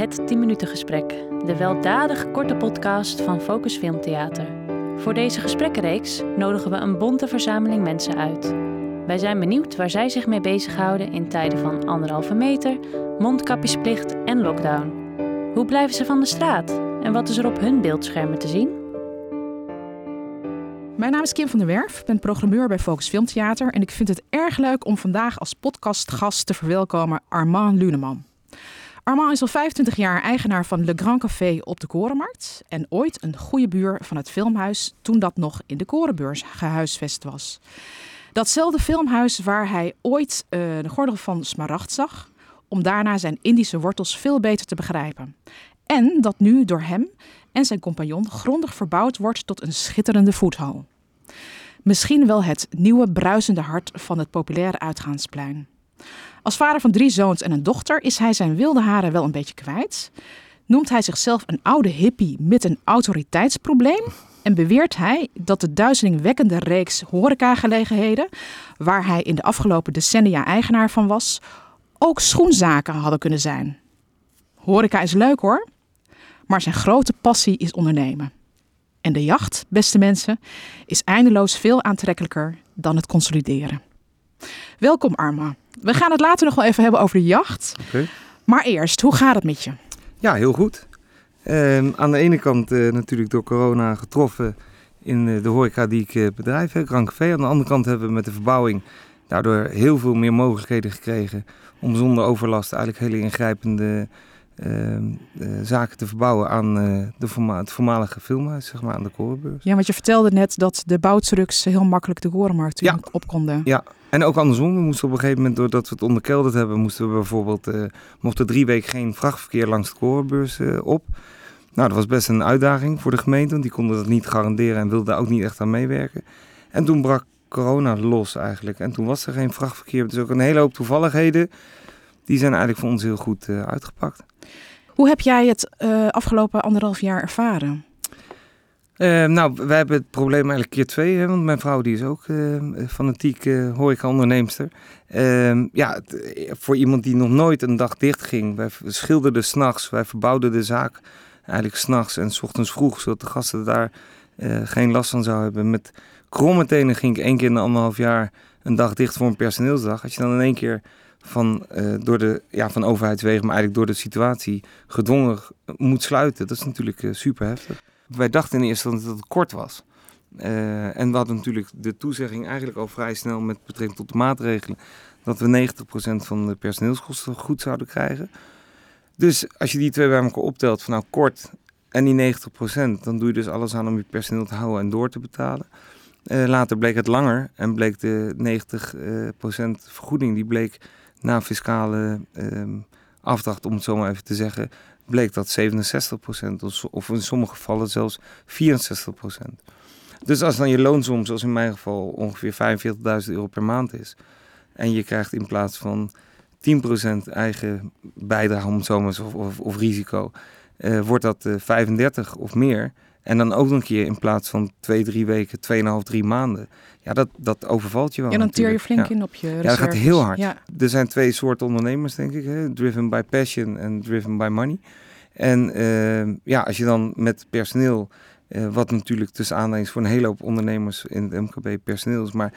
Het 10 minuten gesprek, de weldadig korte podcast van Focus Filmtheater. Voor deze gesprekkenreeks nodigen we een bonte verzameling mensen uit. Wij zijn benieuwd waar zij zich mee bezighouden in tijden van anderhalve meter, mondkapjesplicht en lockdown. Hoe blijven ze van de straat en wat is er op hun beeldschermen te zien? Mijn naam is Kim van der Werf, ben programmeur bij Focus Filmtheater en ik vind het erg leuk om vandaag als podcastgast te verwelkomen Armand Luneman. Armand is al 25 jaar eigenaar van Le Grand Café op de Korenmarkt en ooit een goede buur van het filmhuis toen dat nog in de Korenbeurs gehuisvest was. Datzelfde filmhuis waar hij ooit uh, de gordel van Smaragd zag, om daarna zijn Indische wortels veel beter te begrijpen. En dat nu door hem en zijn compagnon grondig verbouwd wordt tot een schitterende voethal. Misschien wel het nieuwe bruisende hart van het populaire uitgaansplein. Als vader van drie zoons en een dochter is hij zijn wilde haren wel een beetje kwijt. Noemt hij zichzelf een oude hippie met een autoriteitsprobleem en beweert hij dat de duizelingwekkende reeks horecagelegenheden, waar hij in de afgelopen decennia eigenaar van was, ook schoenzaken hadden kunnen zijn. Horeca is leuk hoor, maar zijn grote passie is ondernemen. En de jacht, beste mensen, is eindeloos veel aantrekkelijker dan het consolideren. Welkom Arma. We gaan het later nog wel even hebben over de jacht. Okay. Maar eerst, hoe gaat het met je? Ja, heel goed. Uh, aan de ene kant uh, natuurlijk door corona getroffen in uh, de horeca die ik uh, bedrijf, hè, Grand Café. Aan de andere kant hebben we met de verbouwing daardoor heel veel meer mogelijkheden gekregen om zonder overlast eigenlijk hele ingrijpende ehm, zaken te verbouwen aan de voorma het voormalige filmhuis, zeg maar, aan de Korenbeurs. Ja, want je vertelde net dat de bouwtrucks heel makkelijk de Korenmarkt ja. op konden. Ja, en ook andersom. We moesten op een gegeven moment, doordat we het onderkelderd hebben, moesten we bijvoorbeeld, uh, mochten drie weken geen vrachtverkeer langs de Korenbeurs uh, op. Nou, dat was best een uitdaging voor de gemeente, want die konden dat niet garanderen en wilden daar ook niet echt aan meewerken. En toen brak corona los eigenlijk. En toen was er geen vrachtverkeer. Dus ook een hele hoop toevalligheden, die zijn eigenlijk voor ons heel goed uh, uitgepakt. Hoe heb jij het afgelopen anderhalf jaar ervaren? Uh, nou, wij hebben het probleem eigenlijk keer twee, hè, want mijn vrouw die is ook uh, fanatiek uh, horeca-onderneemster. Ehm, ja, voor iemand die nog nooit een dag dicht ging, wij schilderden s'nachts, wij verbouwden de zaak eigenlijk s'nachts en s ochtends vroeg, zodat de gasten daar geen last van zouden hebben. Met kromme tenen ging ik één keer in de anderhalf jaar een dag dicht voor een personeelsdag. Als je dan in één keer van, door de, ja, van overheidswegen, maar eigenlijk door de situatie gedwongen moet sluiten, dat is natuurlijk super heftig. Wij dachten in eerste instantie dat het kort was. Uh, en we hadden natuurlijk de toezegging eigenlijk al vrij snel met betrekking tot de maatregelen. Dat we 90% van de personeelskosten goed zouden krijgen. Dus als je die twee bij elkaar optelt van nou kort en die 90%, dan doe je dus alles aan om je personeel te houden en door te betalen. Uh, later bleek het langer en bleek de 90% vergoeding, die bleek na fiscale uh, afdracht, om het zo maar even te zeggen, bleek dat 67% of in sommige gevallen zelfs 64%. Dus als dan je loonsom, zoals in mijn geval, ongeveer 45.000 euro per maand is. En je krijgt in plaats van 10% eigen bijdrage, om het zo maar of, of, of risico, uh, wordt dat uh, 35 of meer. En dan ook nog een keer in plaats van twee, drie weken, 2,5, drie maanden. Ja, dat, dat overvalt je wel. Ja, dan teer je flink ja. in op je Ja, dat gaat heel hard. Ja. Er zijn twee soorten ondernemers, denk ik. Hè? Driven by passion en driven by money. En uh, ja, als je dan met personeel, uh, wat natuurlijk tussen aanleiding voor een hele hoop ondernemers in het MKB personeel is, maar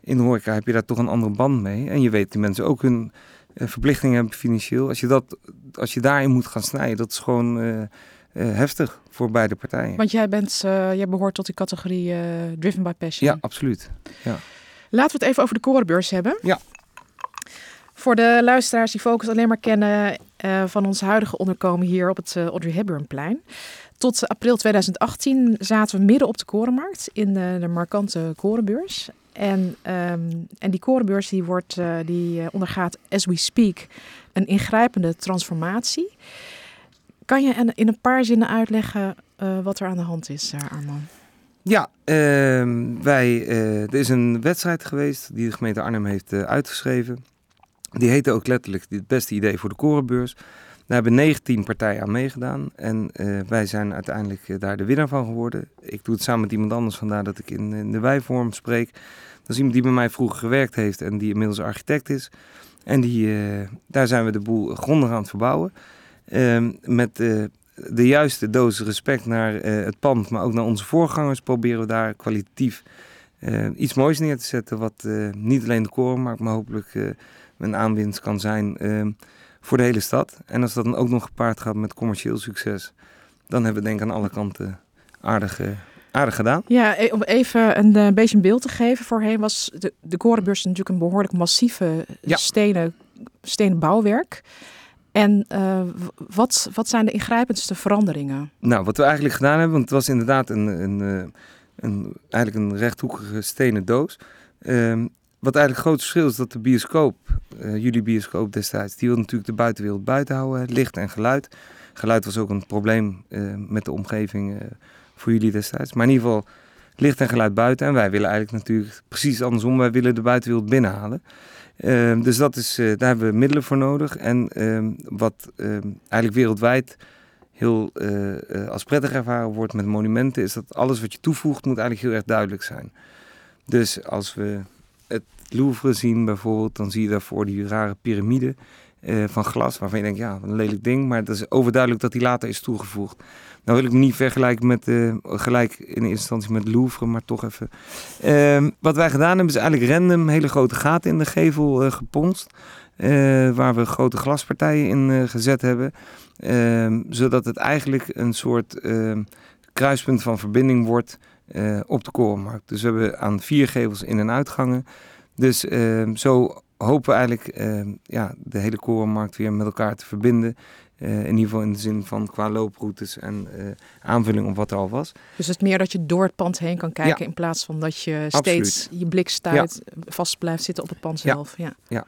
in de horeca heb je daar toch een andere band mee. En je weet die mensen ook hun uh, verplichtingen hebben financieel. Als je, dat, als je daarin moet gaan snijden, dat is gewoon heftig voor beide partijen. Want jij, bent, jij behoort tot die categorie driven by passion. Ja, absoluut. Ja. Laten we het even over de korenbeurs hebben. Ja. Voor de luisteraars die Focus alleen maar kennen van ons huidige onderkomen hier op het Audrey Hepburnplein. Tot april 2018 zaten we midden op de korenmarkt in de, de markante korenbeurs. En, um, en die korenbeurs die wordt, uh, die ondergaat, as we speak, een ingrijpende transformatie. Kan je in een paar zinnen uitleggen wat er aan de hand is, Arman? Ja, uh, wij, er is een wedstrijd geweest die de gemeente Arnhem heeft uitgeschreven. Die heette ook letterlijk het beste idee voor de korenbeurs. Daar hebben 19 partijen aan meegedaan. En wij zijn uiteindelijk daar de winnaar van geworden. Ik doe het samen met iemand anders, vandaar dat ik in, de wijvorm spreek. Dat is iemand die bij mij vroeger gewerkt heeft en die inmiddels architect is. En die, daar zijn we de boel grondig aan het verbouwen. Ehm, met eh, de juiste dosis respect naar eh, het pand, maar ook naar onze voorgangers, proberen we daar kwalitatief eh, iets moois neer te zetten. Wat niet alleen de korenmarkt, maar hopelijk een aanwinst kan zijn ehm, voor de hele stad. En als dat dan ook nog gepaard gaat met commercieel succes, dan hebben we denk ik aan alle kanten aardig, eh, aardig gedaan. Ja, e- om even een eh, beetje een beeld te geven. Voorheen was de, de korenbeurs natuurlijk een behoorlijk massieve Ja. stenen, stenen bouwwerk. En eh, wat, wat zijn de ingrijpendste veranderingen? Nou, wat we eigenlijk gedaan hebben, want het was inderdaad een, een, eh, een, eigenlijk een rechthoekige stenen doos. Ehm, wat eigenlijk het grote verschil is dat de bioscoop, eh, jullie bioscoop destijds, die wilde natuurlijk de buitenwereld buiten houden, licht en geluid. Geluid was ook een probleem met de omgeving voor jullie destijds. Maar in ieder geval licht en geluid buiten. En wij willen eigenlijk natuurlijk precies andersom, wij willen de buitenwereld binnenhalen. Ehm, dus dat is, eh, daar hebben we middelen voor nodig. En ehm, wat ehm, eigenlijk wereldwijd heel eh, eh, als prettig ervaren wordt met monumenten, is dat alles wat je toevoegt moet eigenlijk heel erg duidelijk zijn. Dus als we het Louvre zien bijvoorbeeld, dan zie je daarvoor die rare piramide eh, van glas, waarvan je denkt, ja, een lelijk ding, maar dat is overduidelijk dat die later is toegevoegd. Nou wil ik niet vergelijken met, eh, gelijk in eerste instantie met Louvre, maar toch even. Ehm, wat wij gedaan hebben is eigenlijk random hele grote gaten in de gevel eh, geponst. waar we grote glaspartijen in gezet hebben. Ehm, zodat het eigenlijk een soort ehm, kruispunt van verbinding wordt op de korenmarkt. Dus we hebben aan vier gevels in- en uitgangen. Dus zo hopen we eigenlijk ehm, ja, de hele korenmarkt weer met elkaar te verbinden. Eh, in ieder geval in de zin van qua looproutes en eh, aanvulling op wat er al was. Dus het meer dat je door het pand heen kan kijken in plaats van dat je steeds je blik stuit, vast blijft zitten op het pand Ja. zelf. Ja.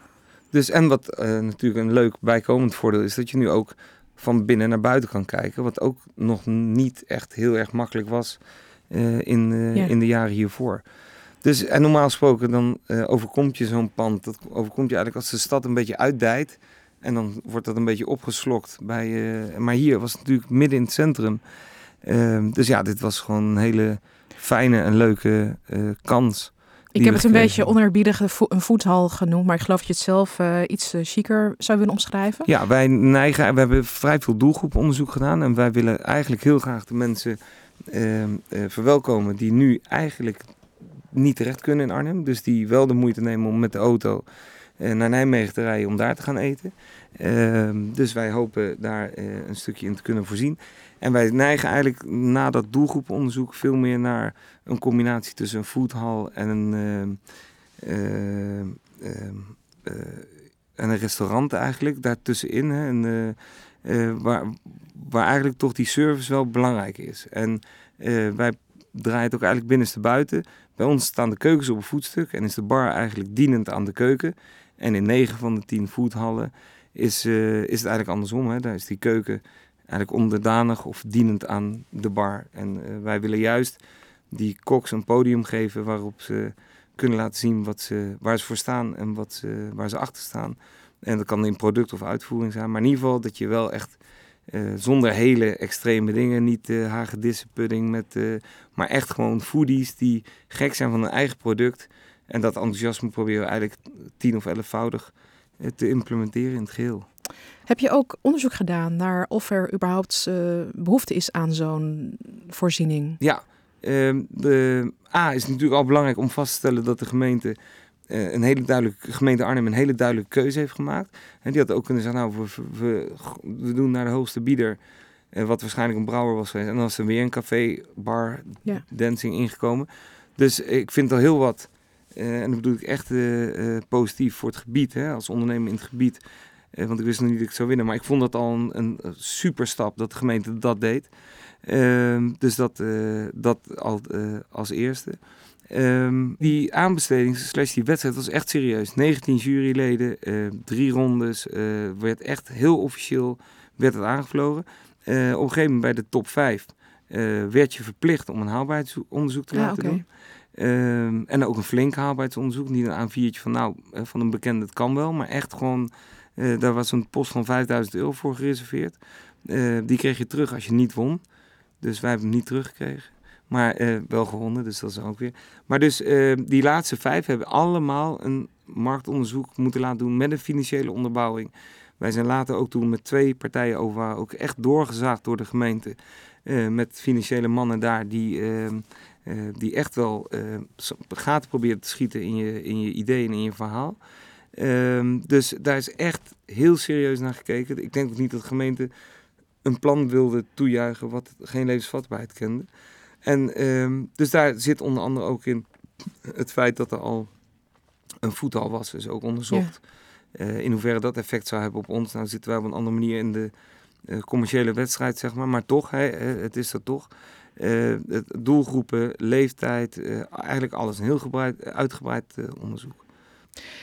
Dus en wat eh, natuurlijk een leuk bijkomend voordeel is, dat je nu ook van binnen naar buiten kan kijken. Wat ook nog niet echt heel erg makkelijk was in, Ja. in de jaren hiervoor. Dus en normaal gesproken dan eh, overkomt je zo'n pand. Dat overkomt je eigenlijk als de stad een beetje uitdijt. En dan wordt dat een beetje opgeslokt. Bij, eh, maar hier was het natuurlijk midden in het centrum. Ehm, dus ja, dit was gewoon een hele fijne en leuke eh, kans. Ik heb het een beetje hebben. oneerbiedig een vo- een voethal genoemd, maar ik geloof dat je het zelf iets chiquer zou willen omschrijven. Ja, wij neigen, we hebben vrij veel doelgroeponderzoek gedaan. En wij willen eigenlijk heel graag de mensen ehm, eh, verwelkomen die nu eigenlijk niet terecht kunnen in Arnhem. Dus die wel de moeite nemen om met de auto eh, naar Nijmegen te rijden om daar te gaan eten. Ehm, dus wij hopen daar eh, een stukje in te kunnen voorzien. En wij neigen eigenlijk na dat doelgroeponderzoek veel meer naar een combinatie tussen een foodhall en een, eh, en een restaurant eigenlijk daartussenin. Hè, en, waar, waar eigenlijk toch die service wel belangrijk is. En wij draaien het ook eigenlijk binnenste buiten. Bij ons staan de keukens op een voetstuk en is de bar eigenlijk dienend aan de keuken. En in 9 van de 10 foodhallen is, eh, is het eigenlijk andersom. Hè. Daar is die keuken eigenlijk onderdanig of dienend aan de bar. En eh, wij willen juist die koks een podium geven waarop ze kunnen laten zien wat ze, waar ze voor staan en wat waar ze achter staan. En dat kan in product of uitvoering zijn. Maar in ieder geval dat je wel echt eh, zonder hele extreme dingen, niet uh, hagedissenpudding, met, eh, maar echt gewoon foodies die gek zijn van hun eigen product. En dat enthousiasme proberen we eigenlijk tien of elfvoudig eh, te implementeren in het geheel. Heb je ook onderzoek gedaan naar of er überhaupt uh, behoefte is aan zo'n voorziening? Ja, uh, de A is natuurlijk al belangrijk om vast te stellen dat de gemeente uh, een hele duidelijke gemeente Arnhem een hele duidelijke keuze heeft gemaakt. En die had ook kunnen zeggen, nou, we, we, we doen naar de hoogste bieder, uh, wat waarschijnlijk een brouwer was geweest. En dan was er weer een café, bar, ja. dancing ingekomen. Dus ik vind al heel wat, uh, en dat bedoel ik echt uh, positief voor het gebied, hè, als ondernemer in het gebied. Want ik wist nog niet dat ik zou winnen, maar ik vond dat al een, een superstap dat de gemeente dat deed. Uh, dus dat, dat al als eerste. Um, die aanbesteding slash die wedstrijd was echt serieus. 19 juryleden, uh, drie rondes, werd echt heel officieel werd het aangevlogen. op een gegeven moment bij de top 5 werd je verplicht om een haalbaarheidsonderzoek te ja, laten okay. doen. Um, en ook een flink haalbaarheidsonderzoek. Niet een A4'tje van nou, van een bekende, het kan wel. Maar echt gewoon, daar was een post van 5000 euro voor gereserveerd. Die kreeg je terug als je niet won. Dus wij hebben hem niet teruggekregen. Maar uh, wel gewonnen, dus dat is ook weer. Maar dus die laatste vijf hebben allemaal een marktonderzoek moeten laten doen met een financiële onderbouwing. Wij zijn later ook toen met twee partijen over ook echt doorgezaagd door de gemeente. eh, met financiële mannen daar die, ehm, eh, die echt wel eh, gaten proberen te schieten in je, in je ideeën en in je verhaal. Ehm, dus daar is echt heel serieus naar gekeken. Ik denk ook niet dat de gemeente een plan wilde toejuichen wat geen levensvatbaarheid kende. En ehm, dus daar zit onder andere ook in het feit dat er al een voetal was, is ook onderzocht. Eh, in hoeverre dat effect zou hebben op ons. Nou zitten wij op een andere manier in de eh, commerciële wedstrijd, zeg maar. Maar toch, hè, het is er toch. Eh, doelgroepen, leeftijd, eigenlijk alles. Een heel gebreid, uitgebreid onderzoek.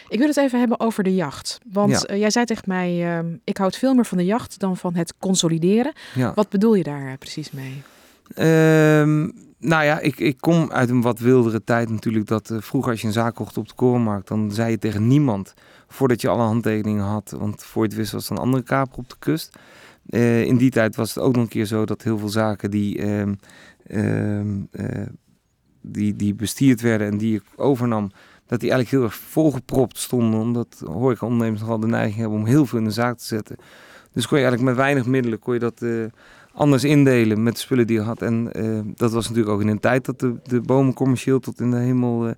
Ik wil het even hebben over de jacht. Want Ja. jij zei tegen mij, ehm, ik houd veel meer van de jacht dan van het consolideren. Ja. Wat bedoel je daar precies mee? Ehm, nou ja, ik, ik kom uit een wat wildere tijd natuurlijk. Dat eh, vroeger als je een zaak kocht op de korenmarkt, dan zei je tegen niemand voordat je alle handtekeningen had. Want voor je het wist was er een andere kaper op de kust. Eh, in die tijd was het ook nog een keer zo dat heel veel zaken die, eh, die, die bestierd werden en die ik overnam, dat die eigenlijk heel erg volgepropt stonden. Omdat horecaondernemers nogal de neiging hebben om heel veel in de zaak te zetten. Dus kon je eigenlijk met weinig middelen kon je dat anders indelen met de spullen die je had. En eh, dat was natuurlijk ook in een tijd dat de, de bomen commercieel tot in de hemel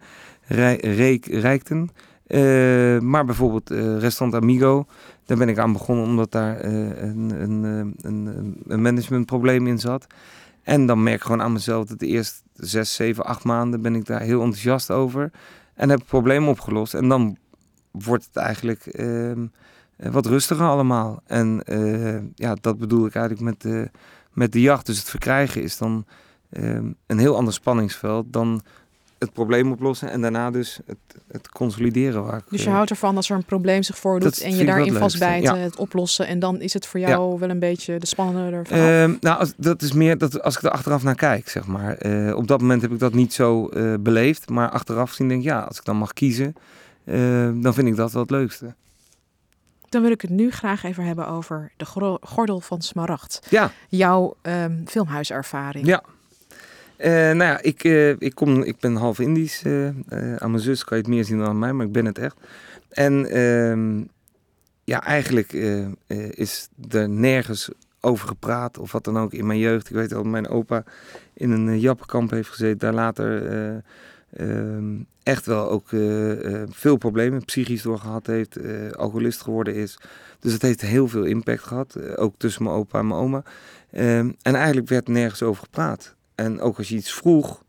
reek, reikten. Eh, maar bijvoorbeeld eh, restaurant Amigo, daar ben ik aan begonnen omdat daar een, een, een, een managementprobleem in zat. En dan merk ik gewoon aan mezelf dat de eerste zes, zeven, acht maanden ben ik daar heel enthousiast over. En heb het probleem opgelost. En dan wordt het eigenlijk ehm, eh, wat rustiger allemaal. En eh, ja, dat bedoel ik eigenlijk met de, met de jacht. Dus het verkrijgen is dan ehm, een heel ander spanningsveld dan het probleem oplossen en daarna dus het, het consolideren. Waar ik, Dus je eh, houdt ervan als er een probleem zich voordoet en je daarin vastbijten, ja. het oplossen. En dan is het voor jou wel een beetje de spannende ervan. Ehm, nou, als, dat is meer dat als ik er achteraf naar kijk, zeg maar. Eh, op dat moment heb ik dat niet zo eh, beleefd. Maar achteraf gezien denk ik, ja, als ik dan mag kiezen, eh, dan vind ik dat wel het leukste. Dan wil ik het nu graag even hebben over de gordel van Smaragd. Ja, Jouw ehm, filmhuiservaring. Ja. Eh, nou ja, ik, eh, ik, kom, ik ben half Indisch. eh, aan mijn zus kan je het meer zien dan aan mij, maar ik ben het echt. En ehm, ja, eigenlijk is er nergens over gepraat of wat dan ook in mijn jeugd. Ik weet dat mijn opa in een uh, jappenkamp heeft gezeten. Daar later eh, ehm, echt wel ook eh, eh, veel problemen psychisch door gehad heeft. eh, alcoholist geworden is. Dus het heeft heel veel impact gehad. eh, ook tussen mijn opa en mijn oma. Ehm, en eigenlijk werd nergens over gepraat. En ook als je iets vroeg,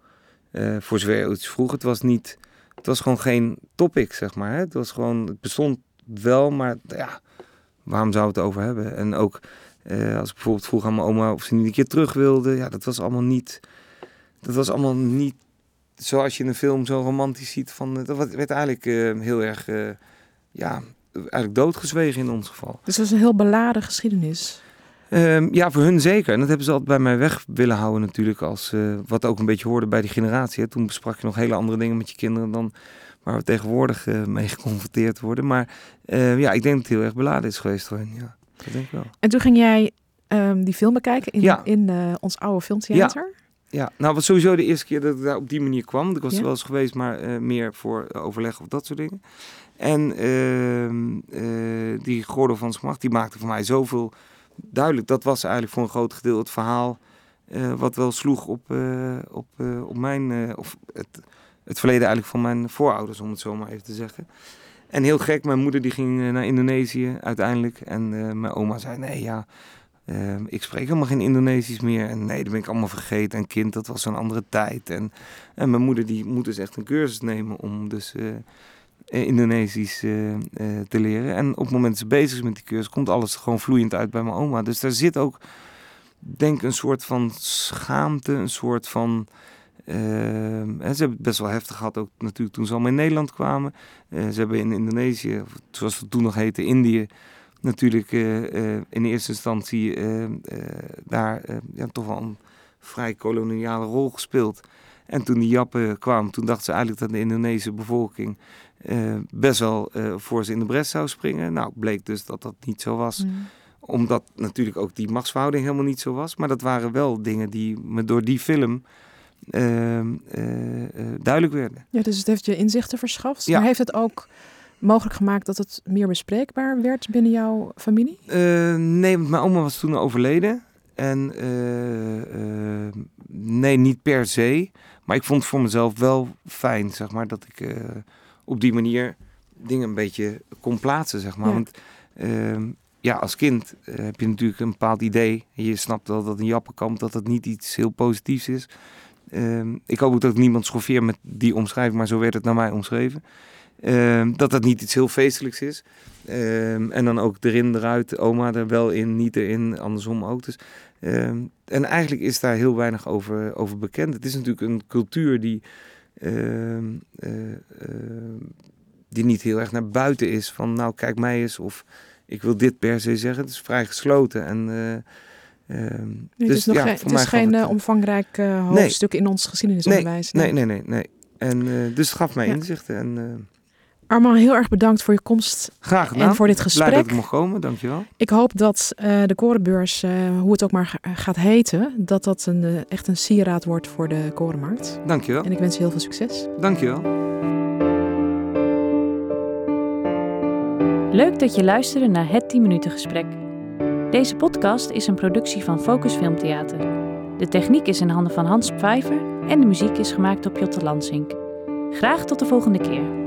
voor zover iets vroeg, het was niet, het was gewoon geen topic, zeg maar. Hè? Het was gewoon, het bestond wel, maar ja, waarom zou het over hebben? En ook als ik bijvoorbeeld vroeg aan mijn oma of ze niet een keer terug wilde, ja, dat was allemaal niet, dat was allemaal niet zoals je in een film zo romantisch ziet. Van, eh, dat werd eigenlijk eh, heel erg, eh, ja, eigenlijk doodgezwegen in ons geval. Dus dat is een heel beladen geschiedenis. Ehm, ja, voor hun zeker. En dat hebben ze altijd bij mij weg willen houden natuurlijk. Als, wat ook een beetje hoorde bij die generatie. Hè. Toen besprak je nog hele andere dingen met je kinderen dan waar we tegenwoordig mee geconfronteerd worden. Maar eh, ja, ik denk dat het heel erg beladen is geweest voor hen. Ja, dat denk ik wel. En toen ging jij ehm, die film bekijken in, Ja. in ons oude filmtheater. Ja, nou was sowieso de eerste keer dat ik daar op die manier kwam. Want Ik was Ja. er wel eens geweest, maar eh, meer voor overleg of dat soort dingen. En ehm, eh, die Gordel van Smacht, die maakte voor mij zoveel duidelijk. Dat was eigenlijk voor een groot gedeelte het verhaal eh, wat wel sloeg op, eh, op, eh, op mijn, eh, of het, het verleden eigenlijk van mijn voorouders, om het zo maar even te zeggen. En heel gek, mijn moeder die ging eh, naar Indonesië uiteindelijk. En eh, mijn oma zei, nee ja, eh, ik spreek helemaal geen Indonesisch meer. En nee, dat ben ik allemaal vergeten. En kind, dat was zo'n andere tijd. En, en mijn moeder die moet dus echt een cursus nemen om dus eh, eh, Indonesisch eh, te leren. En op het moment dat ze bezig is met die cursus, komt alles gewoon vloeiend uit bij mijn oma. Dus daar zit ook, denk een soort van schaamte, een soort van... eh, hè, ze hebben het best wel heftig gehad, ook natuurlijk toen ze allemaal in Nederland kwamen. Ze hebben in Indonesië, zoals het toen nog heette, Indië, natuurlijk eh, eh, in eerste instantie eh, daar ja, toch wel een vrij koloniale rol gespeeld. En toen die Jappen kwamen, toen dachten ze eigenlijk dat de Indonesische bevolking best wel voor ze in de bres zou springen. Nou, bleek dus dat dat niet zo was. Mm. Omdat natuurlijk ook die machtsverhouding helemaal niet zo was. Maar dat waren wel dingen die me door die film duidelijk werden. Ja, dus het heeft je inzichten verschaft. Ja. Maar heeft het ook mogelijk gemaakt dat het meer bespreekbaar werd binnen jouw familie? Uh, nee, want mijn oma was toen overleden. En uh, uh, nee, niet per se. Maar ik vond het voor mezelf wel fijn, zeg maar, dat ik op die manier dingen een beetje kon plaatsen, zeg maar. Want ehm, ja, als kind heb je natuurlijk een bepaald idee. Je snapt wel dat een jappenkamp dat het niet iets heel positiefs is. Ehm, ik hoop ook dat niemand schoffeer met die omschrijving, maar zo werd het naar mij omschreven. Ehm, dat dat niet iets heel feestelijks is. Ehm, en dan ook erin, eruit, oma er wel in, niet erin, andersom ook. Dus, en eigenlijk is daar heel weinig over, over bekend. Het is natuurlijk een cultuur die, uh, die niet heel erg naar buiten is. Van nou, kijk mij eens of ik wil dit per se zeggen. Het is vrij gesloten en... Nee, dus het is, ja, geen, het is geen het, omvangrijk hoofdstuk in ons geschiedenisonderwijs. Nee, nee, nee, nee. nee. En, dus het gaf mij ja. inzichten. En, Armand, heel erg bedankt voor je komst. Graag gedaan. En voor dit gesprek. Blij dat ik mocht komen, dankjewel. Ik hoop dat uh, de korenbeurs, uh, hoe het ook maar gaat heten, dat dat een, uh, echt een sieraad wordt voor de korenmarkt. Dankjewel. En ik wens je heel veel succes. Dankjewel. Leuk dat je luisterde naar het 10 minuten gesprek. Deze podcast is een productie van Focus Filmtheater. De techniek is in handen van Hans Pfeiffer en de muziek is gemaakt op Jotte Lansink. Graag tot de volgende keer.